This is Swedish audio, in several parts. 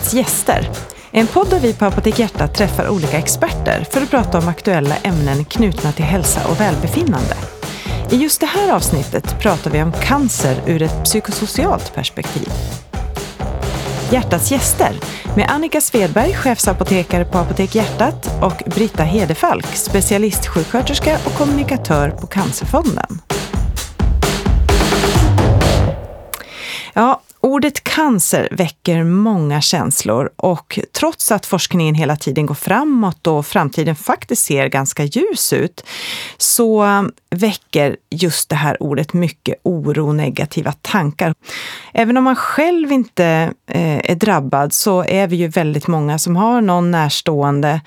Hjärtats gäster. En podd där vi på Apotek Hjärta träffar olika experter för att prata om aktuella ämnen knutna till hälsa och välbefinnande. I just det här avsnittet pratar vi om cancer ur ett psykosocialt perspektiv. Hjärtats gäster med Annika Svedberg, chefsapotekare på Apotek Hjärtat och Britta Hedefalk, specialistsjuksköterska och kommunikatör på Cancerfonden. Ja, Ordet cancer väcker många känslor och trots att forskningen hela tiden går framåt och framtiden faktiskt ser ganska ljus ut så väcker just det här ordet mycket oro och negativa tankar. Även om man själv inte eh, är drabbad så är vi ju väldigt många som har någon närstående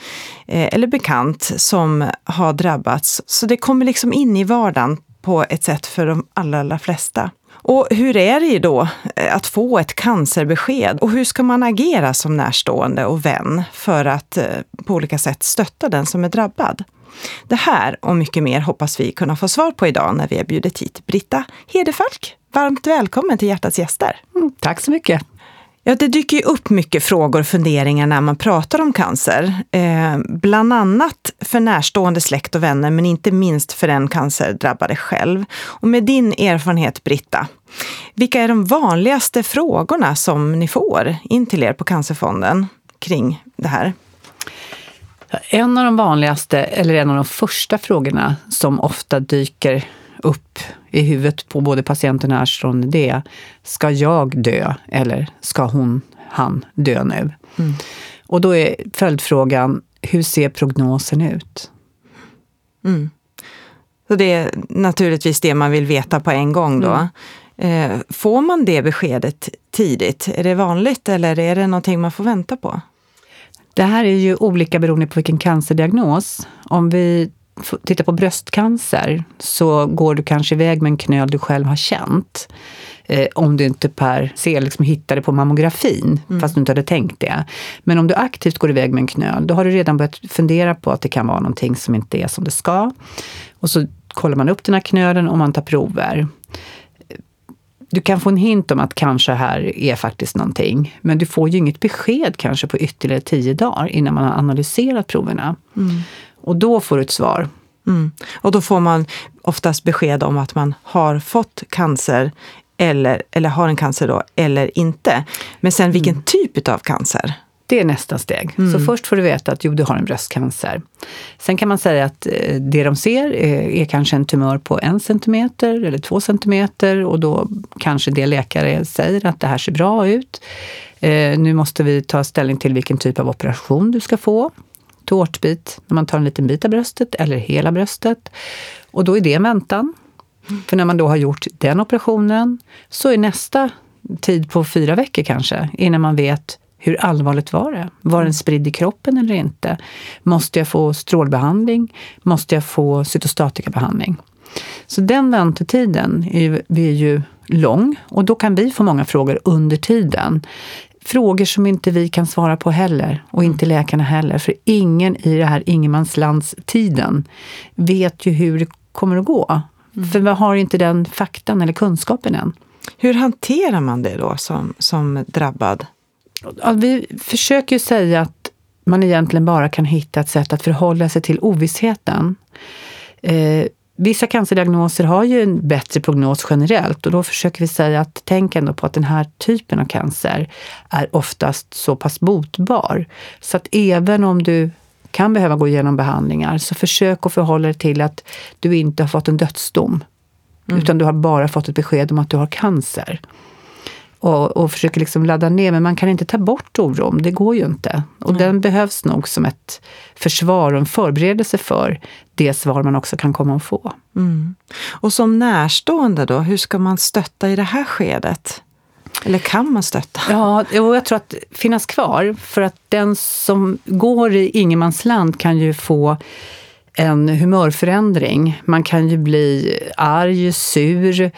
eh, eller bekant som har drabbats. Så det kommer liksom in i vardagen på ett sätt för de allra, allra flesta. Och hur är det då eh, att få ett cancerbesked? Och hur ska man agera som närstående och vän för att eh, på olika sätt stötta den som är drabbad? Det här och mycket mer hoppas vi kunna få svar på idag när vi har bjudit hit Britta Hedefalk. Varmt välkommen till Hjärtats gäster. Mm, tack så mycket. Ja, det dyker ju upp mycket frågor och funderingar när man pratar om cancer. Eh, bland annat för närstående släkt och vänner, men inte minst för den cancerdrabbade själv. Och med din erfarenhet, Britta, vilka är de vanligaste frågorna som ni får in till er på Cancerfonden kring det här? En av de vanligaste, eller en av de första frågorna som ofta dyker upp i huvudet på både patient och närstående, det är ska jag dö eller ska hon, han dö nu? Mm. Och då är följdfrågan, hur ser prognosen ut? Mm. Så det är naturligtvis det man vill veta på en gång då. Mm. Eh, får man det beskedet tidigt? Är det vanligt eller är det någonting man får vänta på? Det här är ju olika beroende på vilken cancerdiagnos. Om vi tittar på bröstcancer så går du kanske iväg med en knöl du själv har känt. Eh, om du inte per se liksom hittar det på mammografin, mm. fast du inte hade tänkt det. Men om du aktivt går iväg med en knöl, då har du redan börjat fundera på att det kan vara någonting som inte är som det ska. Och så kollar man upp den här knölen och man tar prover. Du kan få en hint om att kanske här är faktiskt någonting. Men du får ju inget besked kanske på ytterligare tio dagar innan man har analyserat proverna. Mm. Och då får du ett svar. Mm. Och då får man oftast besked om att man har fått cancer eller, eller har en cancer då, eller inte. Men sen vilken mm. typ av cancer? Det är nästa steg. Mm. Så först får du veta att jo, du har en bröstcancer. Sen kan man säga att eh, det de ser är, är kanske en tumör på en centimeter eller två centimeter och då kanske det läkare säger att det här ser bra ut. Eh, nu måste vi ta ställning till vilken typ av operation du ska få tårtbit när man tar en liten bit av bröstet eller hela bröstet. Och då är det väntan. För när man då har gjort den operationen så är nästa tid på fyra veckor kanske innan man vet hur allvarligt var det? Var den spridd i kroppen eller inte? Måste jag få strålbehandling? Måste jag få cytostatikabehandling? Så den väntetiden är är ju lång och då kan vi få många frågor under tiden frågor som inte vi kan svara på heller och inte mm. läkarna heller. För ingen i det här ingenmanslandstiden vet ju hur det kommer att gå. Mm. För vi har inte den faktan eller kunskapen än. Hur hanterar man det då som, som drabbad? Ja, vi försöker ju säga att man egentligen bara kan hitta ett sätt att förhålla sig till ovissheten. Eh, Vissa cancerdiagnoser har ju en bättre prognos generellt och då försöker vi säga att tänk ändå på att den här typen av cancer är oftast så pass botbar. Så att även om du kan behöva gå igenom behandlingar så försök att förhålla dig till att du inte har fått en dödsdom. Mm. Utan du har bara fått ett besked om att du har cancer och, och försöker liksom ladda ner. Men man kan inte ta bort oron, det går ju inte. Och mm. den behövs nog som ett försvar och en förberedelse för det svar man också kan komma att få. Mm. Och som närstående då, hur ska man stötta i det här skedet? Eller kan man stötta? Ja, jag tror att finnas kvar. För att den som går i ingenmansland kan ju få en humörförändring. Man kan ju bli arg, sur,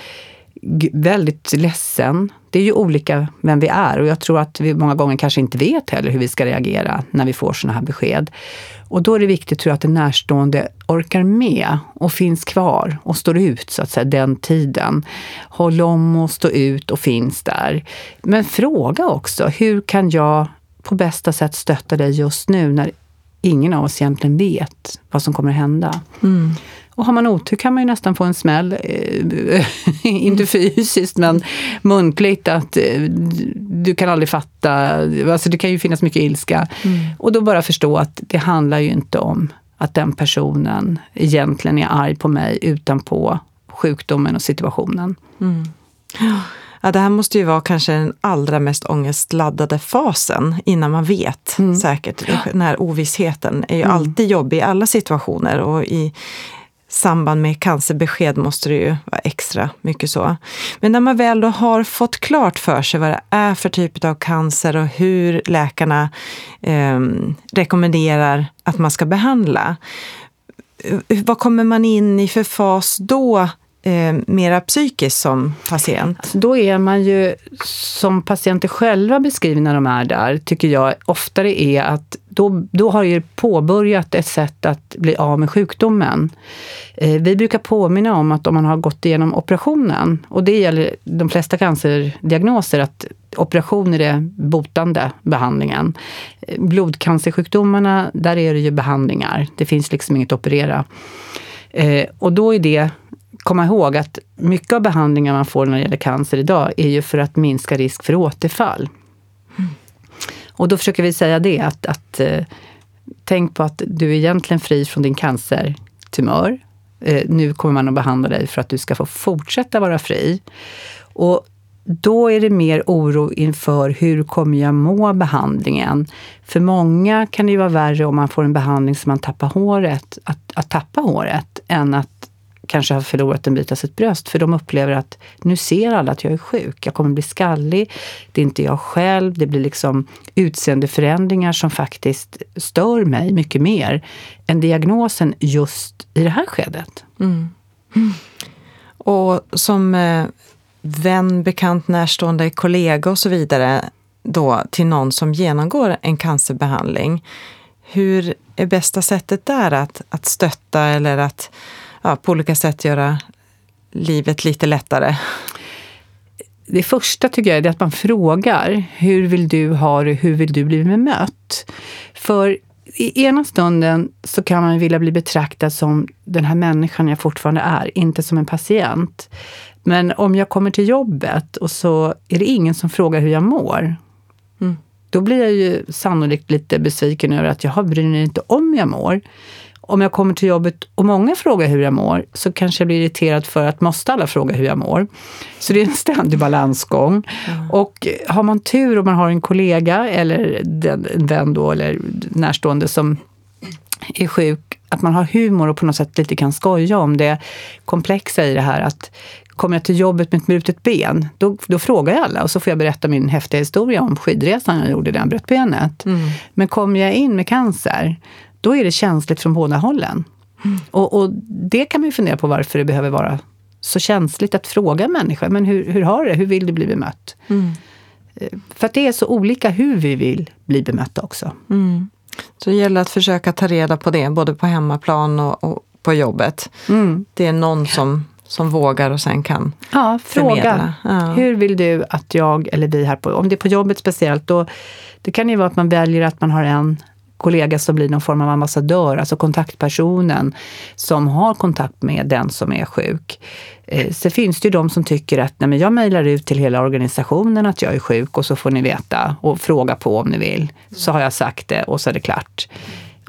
väldigt ledsen. Det är ju olika vem vi är och jag tror att vi många gånger kanske inte vet heller hur vi ska reagera när vi får sådana här besked. Och då är det viktigt tror jag, att den närstående orkar med och finns kvar och står ut så att säga den tiden. Håll om och stå ut och finns där. Men fråga också, hur kan jag på bästa sätt stötta dig just nu när ingen av oss egentligen vet vad som kommer att hända. Mm. Och har man otur kan man ju nästan få en smäll, eh, inte fysiskt men muntligt, att eh, du kan aldrig fatta. Alltså det kan ju finnas mycket ilska. Mm. Och då bara förstå att det handlar ju inte om att den personen egentligen är arg på mig utan på sjukdomen och situationen. Mm. Ja, det här måste ju vara kanske den allra mest ångestladdade fasen innan man vet mm. säkert. Den här ovissheten är ju mm. alltid jobbig i alla situationer och i samband med cancerbesked måste det ju vara extra mycket så. Men när man väl då har fått klart för sig vad det är för typ av cancer och hur läkarna eh, rekommenderar att man ska behandla. Eh, vad kommer man in i för fas då eh, mera psykiskt som patient? Alltså då är man ju, som patienter själva beskriver när de är där, tycker jag oftare är att då, då har ju påbörjat ett sätt att bli av med sjukdomen. Eh, vi brukar påminna om att om man har gått igenom operationen, och det gäller de flesta cancerdiagnoser, att operation är det botande behandlingen. Eh, blodcancersjukdomarna, där är det ju behandlingar. Det finns liksom inget att operera. Eh, och då är det komma ihåg att mycket av behandlingen man får när det gäller cancer idag är ju för att minska risk för återfall. Mm. Och då försöker vi säga det att, att eh, tänk på att du är egentligen fri från din cancertumör. Eh, nu kommer man att behandla dig för att du ska få fortsätta vara fri. Och då är det mer oro inför hur kommer jag må behandlingen? För många kan det ju vara värre om man får en behandling som man tappar håret, att, att tappa håret, än att kanske har förlorat en bit av sitt bröst. För de upplever att nu ser alla att jag är sjuk. Jag kommer bli skallig. Det är inte jag själv. Det blir liksom utseendeförändringar som faktiskt stör mig mycket mer än diagnosen just i det här skedet. Mm. Mm. Och som eh, vän, bekant, närstående, kollega och så vidare då till någon som genomgår en cancerbehandling. Hur är bästa sättet där att, att stötta eller att ja, på olika sätt göra livet lite lättare? Det första tycker jag är att man frågar, hur vill du ha det, hur vill du bli bemött? För i ena stunden så kan man vilja bli betraktad som den här människan jag fortfarande är, inte som en patient. Men om jag kommer till jobbet och så är det ingen som frågar hur jag mår, mm. då blir jag ju sannolikt lite besviken över att jag bryr mig inte om hur jag mår om jag kommer till jobbet och många frågar hur jag mår så kanske jag blir irriterad för att måste alla fråga hur jag mår. Så det är en ständig balansgång. Mm. Och har man tur och man har en kollega eller en vän då, eller närstående som är sjuk, att man har humor och på något sätt lite kan skoja om det komplexa i det här. att Kommer jag till jobbet med ett brutet ben, då, då frågar jag alla och så får jag berätta min häftiga historia om skidresan jag gjorde där jag bröt benet. Mm. Men kommer jag in med cancer, då är det känsligt från båda hållen. Mm. Och, och, det kan man ju fundera på varför det behöver vara så känsligt att fråga människor, men hur, hur har det? Hur vill du bli bemött? Mm. Eh, för att det är så olika hur vi vill bli bemötta också. Mm. Så det gäller att försöka ta reda på det, både på hemmaplan och, och på jobbet. Mm. Det är någon som, som vågar och sen kan Ja, fråga. Ja. Hur vill du att jag eller vi här på, om det är på jobbet speciellt, då det kan ju vara att man väljer att man har en kollega som blir någon form av ambassadör, alltså kontaktpersonen som har kontakt med den som är sjuk. Eh, så finns det ju de som tycker att nej, men jag mejlar ut till hela organisationen att jag är sjuk och så får ni veta och fråga på om ni vill. Så har jag sagt det och så är det klart.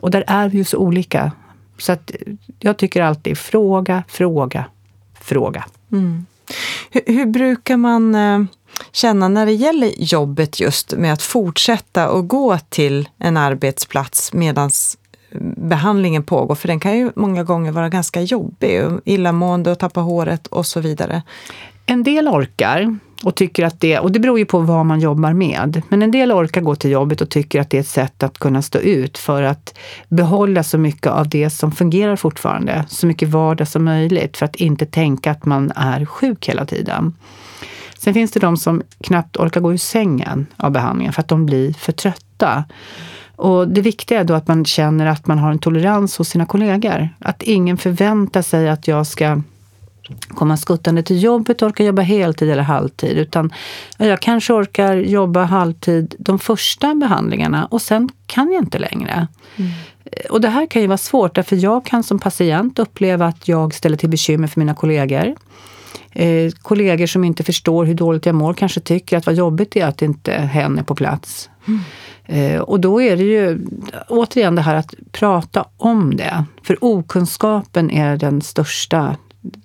Och där är vi ju så olika. Så att eh, jag tycker alltid fråga, fråga, fråga. Mm. Hur, hur, brukar man eh, känna när det gäller jobbet just med att fortsätta och gå till en arbetsplats medan eh, behandlingen pågår? För den kan ju många gånger vara ganska jobbig, illamående och tappa håret och så vidare. En del orkar och tycker att det, och det beror ju på vad man jobbar med, men en del orkar gå till jobbet och tycker att det är ett sätt att kunna stå ut för att behålla så mycket av det som fungerar fortfarande, så mycket vardag som möjligt, för att inte tänka att man är sjuk hela tiden. Sen finns det de som knappt orkar gå ur sängen av behandlingen för att de blir för trötta. Och det viktiga är då att man känner att man har en tolerans hos sina kollegor. Att ingen förväntar sig att jag ska komma skuttande till jobbet och orka jobba heltid eller halvtid. Utan jag kanske orkar jobba halvtid de första behandlingarna och sen kan jag inte längre. Mm. Och det här kan ju vara svårt, därför jag kan som patient uppleva att jag ställer till bekymmer för mina kollegor. Eh, kollegor som inte förstår hur dåligt jag mår kanske tycker att vad jobbigt det är att inte hen är på plats. Mm. Eh, och då är det ju återigen det här att prata om det. För okunskapen är den största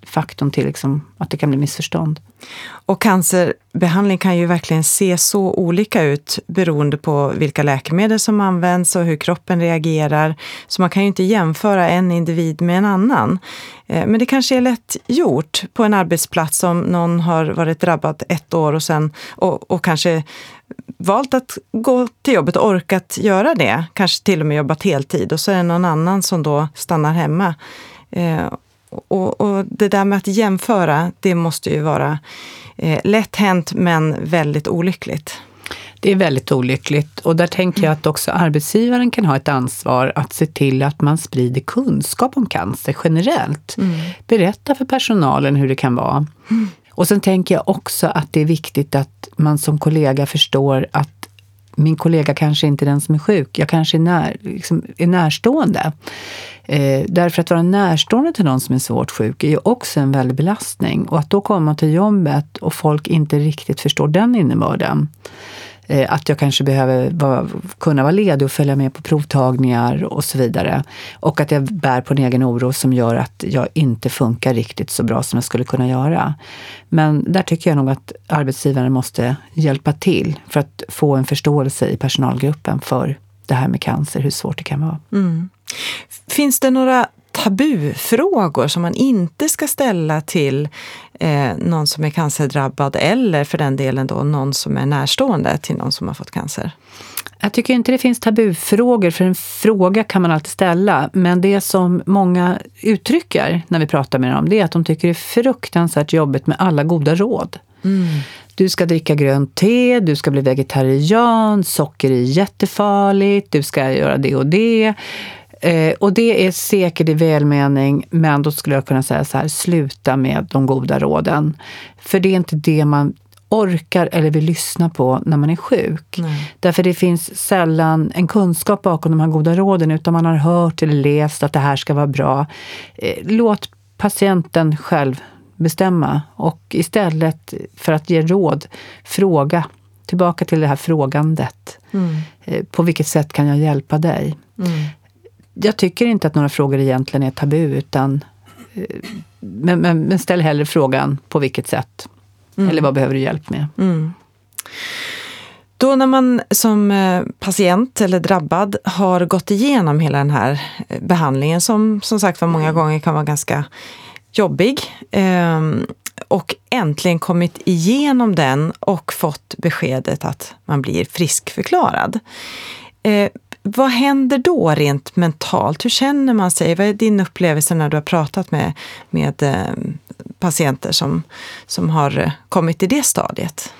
faktorn till liksom att det kan bli missförstånd. Och cancerbehandling kan ju verkligen se så olika ut beroende på vilka läkemedel som används och hur kroppen reagerar. Så man kan ju inte jämföra en individ med en annan. Eh, men det kanske är lätt gjort på en arbetsplats om någon har varit drabbad ett år och, sen, och, och kanske valt att gå till jobbet och orkat göra det, kanske till och med jobbat heltid och så är det någon annan som då stannar hemma. Eh, och, och, det där med att jämföra, det måste ju vara eh, lätt hänt men väldigt olyckligt. Det är väldigt olyckligt och där tänker jag att också arbetsgivaren kan ha ett ansvar att se till att man sprider kunskap om cancer generellt. Mm. Berätta för personalen hur det kan vara. Mm. Och sen tänker jag också att det är viktigt att man som kollega förstår att min kollega kanske inte är den som är sjuk. Jag kanske är, när, liksom, är närstående. Eh, därför att vara närstående till någon som är svårt sjuk är ju också en väldig belastning. Och att då komma till jobbet och folk inte riktigt förstår den innebörden. Eh, att jag kanske behöver vara, kunna vara ledig och följa med på provtagningar och så vidare. Och att jag bär på en egen oro som gör att jag inte funkar riktigt så bra som jag skulle kunna göra. Men där tycker jag nog att arbetsgivaren måste hjälpa till för att få en förståelse i personalgruppen för det här med cancer, hur svårt det kan vara. Mm. Finns det några tabufrågor som man inte ska ställa till eh, någon som är cancerdrabbad eller för den delen då någon som är närstående till någon som har fått cancer? Jag tycker inte det finns tabufrågor, för en fråga kan man alltid ställa. Men det som många uttrycker när vi pratar med dem, det är att de tycker det är fruktansvärt jobbigt med alla goda råd. Mm. Du ska dricka grönt te, du ska bli vegetarian, socker är jättefarligt, du ska göra det och det. Eh, och det är säkert i välmening, men då skulle jag kunna säga så här, sluta med de goda råden. För det är inte det man orkar eller vill lyssna på när man är sjuk. Nej. Därför det finns sällan en kunskap bakom de här goda råden, utan man har hört eller läst att det här ska vara bra. Eh, låt patienten själv bestämma och istället för att ge råd, fråga. Tillbaka till det här frågandet. Mm. Eh, på vilket sätt kan jag hjälpa dig? Mm jag tycker inte att några frågor egentligen är tabu, utan eh, men, men, men ställ hellre frågan på vilket sätt. Mm. Eller vad behöver du hjälp med? Mm. Då när man som eh, patient eller drabbad har gått igenom hela den här eh, behandlingen som som sagt var många gånger kan vara ganska jobbig ehm, och äntligen kommit igenom den och fått beskedet att man blir friskförklarad vad händer då rent mentalt? Hur känner man sig? Vad är din upplevelse när du har pratat med, med eh, patienter som, som har eh, kommit till det stadiet?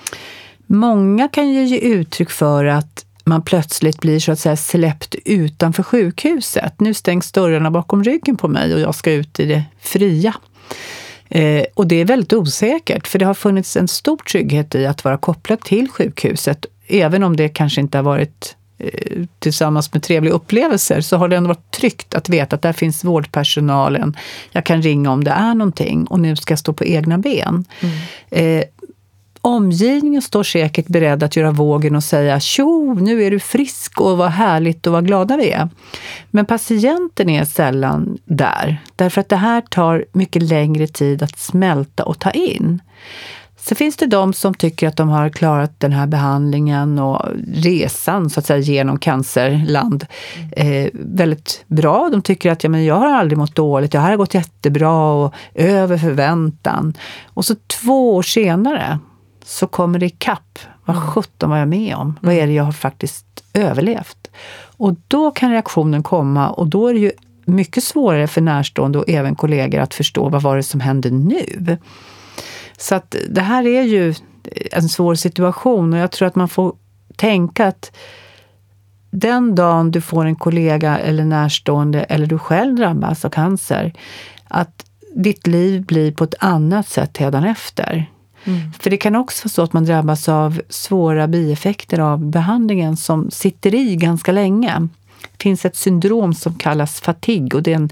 Många kan ju ge uttryck för att man plötsligt blir så att säga släppt utanför sjukhuset. Nu stängs dörrarna bakom ryggen på mig och jag ska ut i det fria. Eh, och det är väldigt osäkert, för det har funnits en stor trygghet i att vara kopplad till sjukhuset, även om det kanske inte har varit tillsammans med trevliga upplevelser så har det ändå varit tryggt att veta att där finns vårdpersonalen. Jag kan ringa om det är någonting och nu ska jag stå på egna ben. Mm. Eh, omgivningen står säkert beredd att göra vågen och säga tjo, nu är du frisk och vad härligt och vad glada vi är. Men patienten är sällan där, därför att det här tar mycket längre tid att smälta och ta in. Så finns det de som tycker att de har klarat den här behandlingen och resan så att säga genom cancerland eh, väldigt bra. De tycker att ja, men jag har aldrig mått dåligt, här har gått jättebra och över förväntan. Och så två år senare så kommer det ikapp. Vad mm. sjutton var jag med om? Vad är det jag har faktiskt överlevt? Och då kan reaktionen komma och då är det ju mycket svårare för närstående och även kollegor att förstå vad var det som hände nu? Så att det här är ju en svår situation och jag tror att man får tänka att den dagen du får en kollega eller närstående eller du själv drabbas av cancer, att ditt liv blir på ett annat sätt efter. Mm. För det kan också vara så att man drabbas av svåra bieffekter av behandlingen som sitter i ganska länge. Det finns ett syndrom som kallas fatig och det är en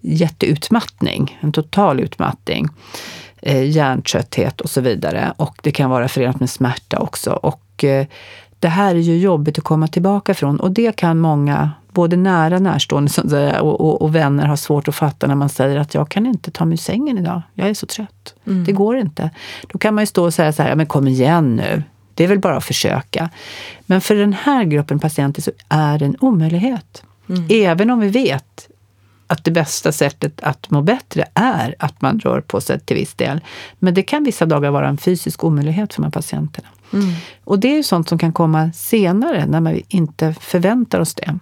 jätteutmattning, en total utmattning. Eh, hjärntrötthet och så vidare. Och det kan vara förenat med smärta också. Och eh, det här är ju jobbigt att komma tillbaka från och det kan många, både nära närstående och, och, och, vänner, ha svårt att fatta när man säger att jag kan inte ta mig ur sängen idag. Jag är så trött. Mm. Det går inte. Då kan man ju stå och säga så här, men kom igen nu. Det är väl bara att försöka. Men för den här gruppen patienter så är det en omöjlighet. Mm. Även om vi vet att det bästa sättet att må bättre är att man rör på sig till viss del. Men det kan vissa dagar vara en fysisk omöjlighet för de här patienterna. Mm. Och det är ju sånt som kan komma senare när man inte förväntar oss det.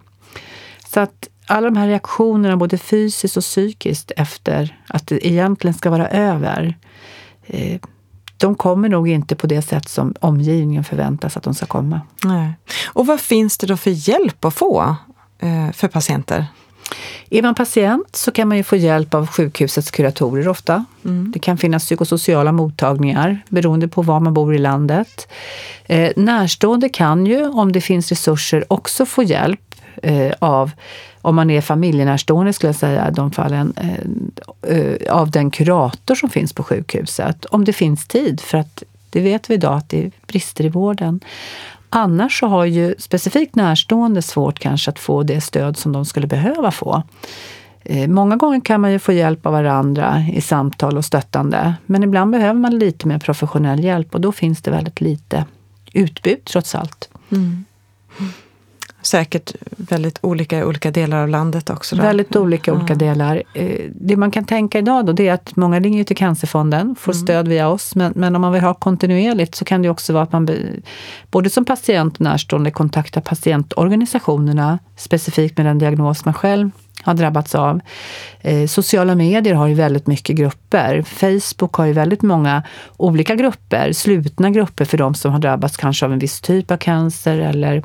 Så att alla de här reaktionerna, både fysiskt och psykiskt, efter att det egentligen ska vara över, eh, de kommer nog inte på det sätt som omgivningen förväntas att de ska komma. Nej. Och vad finns det då för hjälp att få eh, för patienter? Är man patient så kan man ju få hjälp av sjukhusets kuratorer ofta. Mm. Det kan finnas psykosociala mottagningar beroende på var man bor i landet. Eh, närstående kan ju, om det finns resurser, också få hjälp eh, av, om man är familjenärstående skulle jag säga i de fallen, eh, eh, av den kurator som finns på sjukhuset. Om det finns tid, för att det vet vi idag att det är brister i vården. Annars så har ju specifikt närstående svårt kanske att få det stöd som de skulle behöva få. Eh, många gånger kan man ju få hjälp av varandra i samtal och stöttande. Men ibland behöver man lite mer professionell hjälp och då finns det väldigt lite utbud trots allt. Mm säkert väldigt olika i olika delar av landet också. Då. Väldigt olika i olika delar. Eh, det man kan tänka idag då, det är att många ringer till Cancerfonden, får mm. stöd via oss. Men, men, om man vill ha kontinuerligt så kan det också vara att man både som patient och närstående kontaktar patientorganisationerna specifikt med den diagnos man själv har drabbats av. Eh, sociala medier har ju väldigt mycket grupper. Facebook har ju väldigt många olika grupper, slutna grupper för de som har drabbats kanske av en viss typ av cancer eller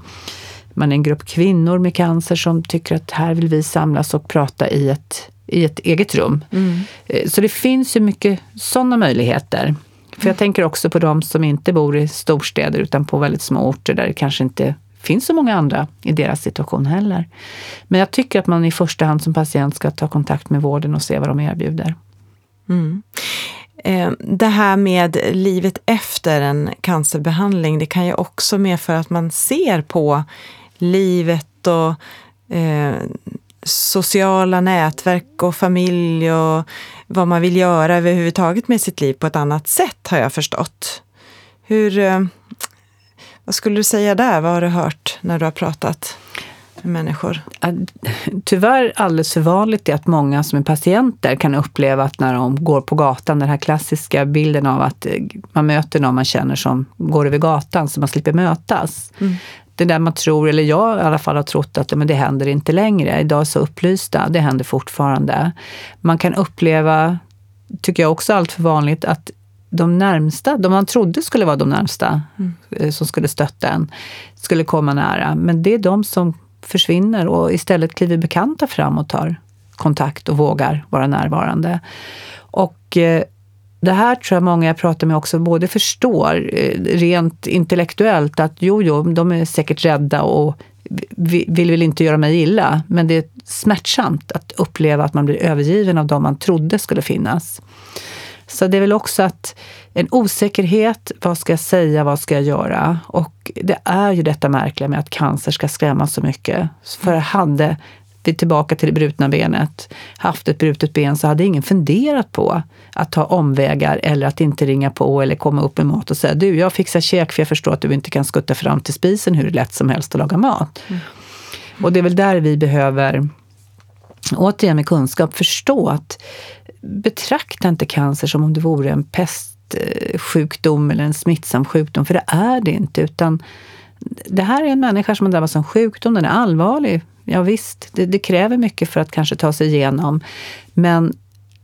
man är en grupp kvinnor med cancer som tycker att här vill vi samlas och prata i ett, i ett eget rum. Mm. Eh, så det finns ju mycket sådana möjligheter. För jag tänker också på de som inte bor i storstäder utan på väldigt små orter där det kanske inte finns så många andra i deras situation heller. Men jag tycker att man i första hand som patient ska ta kontakt med vården och se vad de erbjuder. Mm. Eh, det här med livet efter en cancerbehandling, det kan ju också medföra att man ser på livet och eh, sociala nätverk och familj och vad man vill göra överhuvudtaget med sitt liv på ett annat sätt har jag förstått. Hur, eh, vad skulle du säga där? Vad har du hört när du har pratat? människor? Tyvärr alldeles för vanligt är att många som är patienter kan uppleva att när de går på gatan, den här klassiska bilden av att eh, man möter någon man känner som går över gatan så man slipper mötas. Mm det där man tror, eller jag i alla fall har trott att men det händer inte längre. Idag är så upplysta, det händer fortfarande. Man kan uppleva, tycker jag också allt för vanligt, att de närmsta, de man trodde skulle vara de närmsta mm. Eh, som skulle stötta en, skulle komma nära. Men det är de som försvinner och istället kliver bekanta fram och tar kontakt och vågar vara närvarande. Och eh, det här tror jag många jag pratar med också både förstår eh, rent intellektuellt att jo, jo, de är säkert rädda och vill väl inte göra mig illa. Men det är smärtsamt att uppleva att man blir övergiven av de man trodde skulle finnas. Så det är väl också att en osäkerhet, vad ska jag säga, vad ska jag göra? Och det är ju detta märkliga med att cancer ska skrämma så mycket. För hade vi tillbaka till det brutna benet, haft ett brutet ben så hade ingen funderat på att ta omvägar eller att inte ringa på eller komma upp med mat och säga du, jag fixar käk för jag förstår att du inte kan skutta fram till spisen hur lätt som helst och laga mat. Mm. Och det är väl där vi behöver, återigen med kunskap, förstå att betrakta inte cancer som om det vore en pestsjukdom eller en smittsam sjukdom, för det är det inte. utan det här är en människa som har drabbats av en sjukdom, den är allvarlig. Ja, visst, det, det, kräver mycket för att kanske ta sig igenom. Men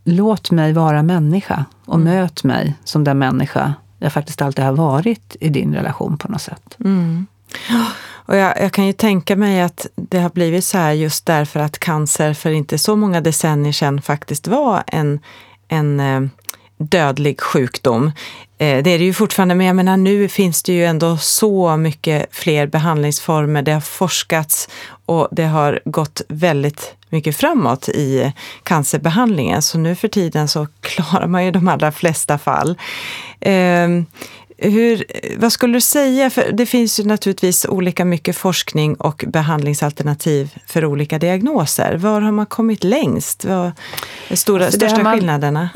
låt mig vara människa och mm. möt mig som den människa jag faktiskt alltid har varit i din relation på något sätt. Mm. Och jag, jag, kan ju tänka mig att det har blivit så här just därför att cancer för inte så många decennier sedan faktiskt var en, en eh, dödlig sjukdom. Eh, det är det ju fortfarande, men jag menar nu finns det ju ändå så mycket fler behandlingsformer. Det har forskats och det har gått väldigt mycket framåt i cancerbehandlingen. Så nu för tiden så klarar man ju de allra flesta fall. Ehm, hur, vad skulle du säga? För det finns ju naturligtvis olika mycket forskning och behandlingsalternativ för olika diagnoser. Var har man kommit längst? Vad är stora, alltså största man, skillnaderna?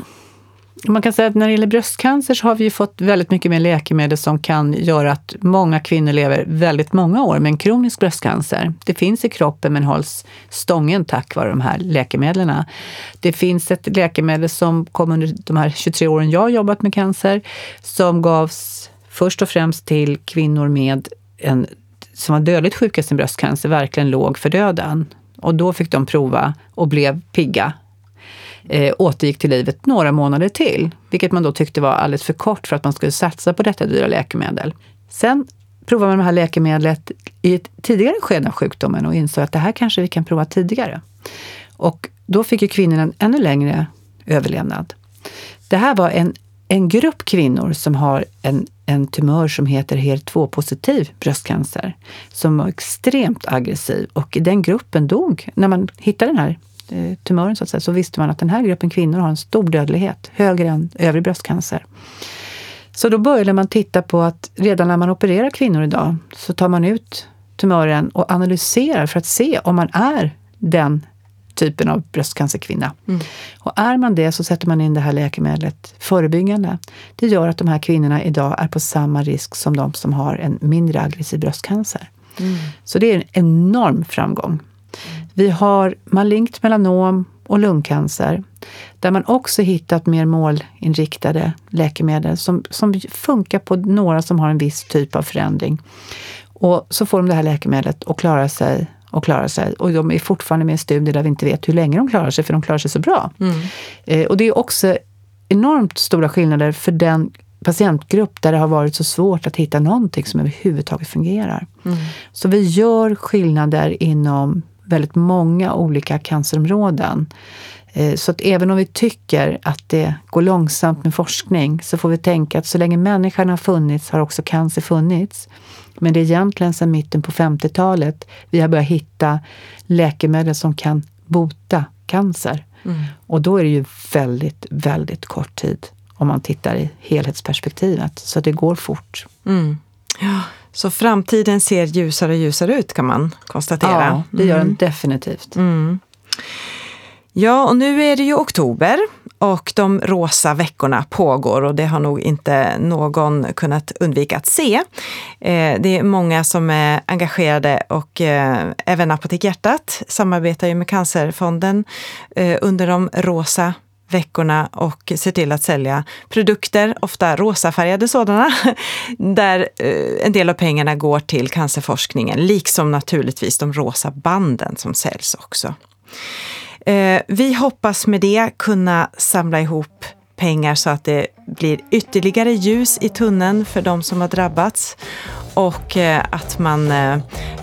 Man kan säga att när det gäller bröstcancer så har vi fått väldigt mycket mer läkemedel som kan göra att många kvinnor lever väldigt många år med en kronisk bröstcancer. Det finns i kroppen men hålls stången tack vare de här läkemedlen. Det finns ett läkemedel som kom under de här 23 åren jag har jobbat med cancer som gavs först och främst till kvinnor med en som var dödligt sjuka i sin bröstcancer, verkligen låg för döden. Och då fick de prova och blev pigga eh, återgick till livet några månader till, vilket man då tyckte var alldeles för kort för att man skulle satsa på detta dyra läkemedel. Sen provade man det här läkemedlet i ett tidigare skede av sjukdomen och insåg att det här kanske vi kan prova tidigare. Och då fick ju kvinnorna en ännu längre överlevnad. Det här var en, en grupp kvinnor som har en, en tumör som heter HER2-positiv bröstcancer, som var extremt aggressiv och i den gruppen dog, när man hittade den här tumören så att säga, så visste man att den här gruppen kvinnor har en stor dödlighet, högre än övrig bröstcancer. Så då började man titta på att redan när man opererar kvinnor idag så tar man ut tumören och analyserar för att se om man är den typen av bröstcancerkvinna. Mm. Och är man det så sätter man in det här läkemedlet förebyggande. Det gör att de här kvinnorna idag är på samma risk som de som har en mindre aggressiv bröstcancer. Mm. Så det är en enorm framgång. Vi har malignt melanom och lungcancer där man också hittat mer målinriktade läkemedel som, som funkar på några som har en viss typ av förändring. Och så får de det här läkemedlet och klarar sig och klarar sig. Och de är fortfarande med i studier där vi inte vet hur länge de klarar sig, för de klarar sig så bra. Mm. Eh, och det är också enormt stora skillnader för den patientgrupp där det har varit så svårt att hitta någonting som överhuvudtaget fungerar. Mm. Så vi gör skillnader inom väldigt många olika cancerområden. Eh, så att även om vi tycker att det går långsamt med forskning så får vi tänka att så länge människan har funnits har också cancer funnits. Men det är egentligen sedan mitten på 50-talet vi har börjat hitta läkemedel som kan bota cancer. Mm. Och då är det ju väldigt, väldigt kort tid om man tittar i helhetsperspektivet. Så det går fort. Mm. Ja, så framtiden ser ljusare och ljusare ut kan man konstatera. Ja, det gör den mm. definitivt. Mm. Ja, och nu är det ju oktober och de rosa veckorna pågår och det har nog inte någon kunnat undvika att se. Eh, det är många som är engagerade och eh, även Apotek Hjärtat samarbetar ju med Cancerfonden eh, under de rosa veckorna och ser till att sälja produkter, ofta rosafärgade sådana, där eh, en del av pengarna går till cancerforskningen, liksom naturligtvis de rosa banden som säljs också. Eh, vi hoppas med det kunna samla ihop pengar så att det blir ytterligare ljus i tunneln för de som har drabbats och eh, att man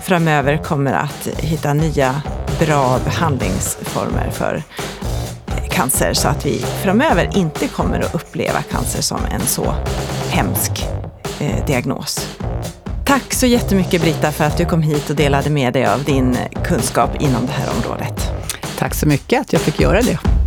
framöver kommer att hitta nya bra behandlingsformer för cancer så att vi framöver inte kommer att uppleva cancer som en så hemsk eh, diagnos. Tack så jättemycket Britta för att du kom hit och delade med dig av din kunskap inom det här området. Tack så mycket att jag fick göra det.